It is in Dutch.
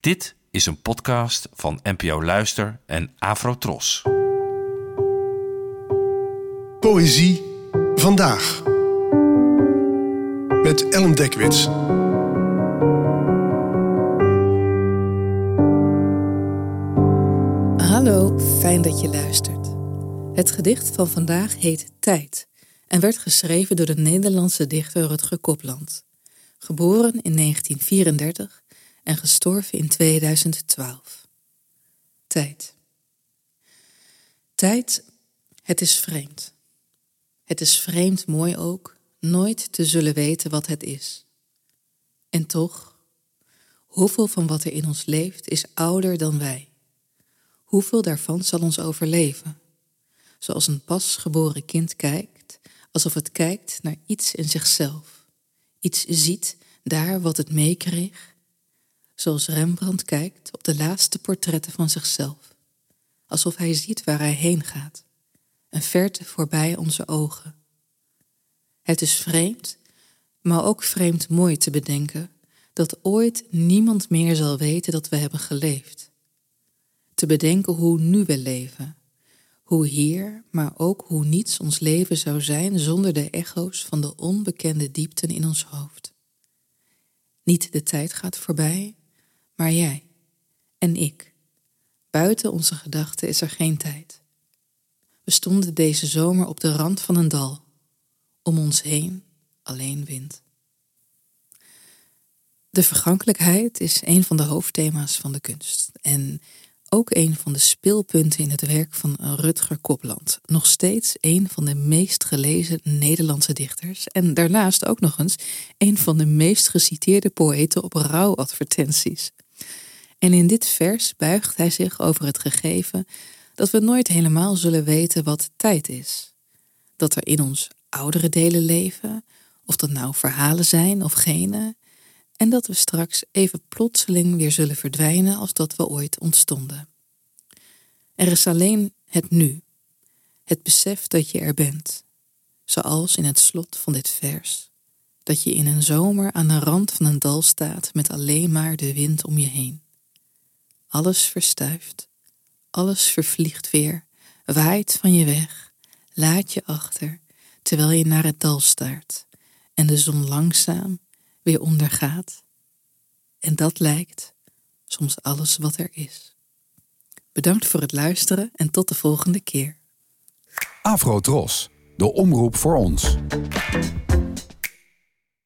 Dit is een podcast van NPO Luister en Afrotros. Poëzie vandaag. Met Ellen Dekwits. Hallo, fijn dat je luistert. Het gedicht van vandaag heet Tijd en werd geschreven door de Nederlandse dichter Rutger Kopland. Geboren in 1934 en gestorven in 2012. Tijd. Tijd, het is vreemd. Het is vreemd mooi ook, nooit te zullen weten wat het is. En toch, hoeveel van wat er in ons leeft is ouder dan wij? Hoeveel daarvan zal ons overleven? Zoals een pasgeboren kind kijkt, alsof het kijkt naar iets in zichzelf. Iets ziet daar wat het meekreeg zoals Rembrandt kijkt op de laatste portretten van zichzelf, alsof hij ziet waar hij heen gaat, een verte voorbij onze ogen. Het is vreemd, maar ook vreemd mooi te bedenken dat ooit niemand meer zal weten dat we hebben geleefd. Te bedenken hoe nu we leven, hoe hier, maar ook hoe niets ons leven zou zijn zonder de echo's van de onbekende diepten in ons hoofd. Niet de tijd gaat voorbij, maar jij en ik. Buiten onze gedachten is er geen tijd. We stonden deze zomer op de rand van een dal. Om ons heen alleen wind. De vergankelijkheid is een van de hoofdthema's van de kunst. En ook een van de speelpunten in het werk van Rutger Kopland. Nog steeds een van de meest gelezen Nederlandse dichters. En daarnaast ook nog eens een van de meest geciteerde poëten op rouwadvertenties. En in dit vers buigt hij zich over het gegeven dat we nooit helemaal zullen weten wat tijd is. Dat er in ons oudere delen leven, of dat nou verhalen zijn of gene, en dat we straks even plotseling weer zullen verdwijnen als dat we ooit ontstonden. Er is alleen het nu, het besef dat je er bent, zoals in het slot van dit vers, dat je in een zomer aan de rand van een dal staat met alleen maar de wind om je heen. Alles verstuift, alles vervliegt weer, waait van je weg, laat je achter, terwijl je naar het dal staart en de zon langzaam weer ondergaat. En dat lijkt soms alles wat er is. Bedankt voor het luisteren en tot de volgende keer. Afro Tros, de omroep voor ons.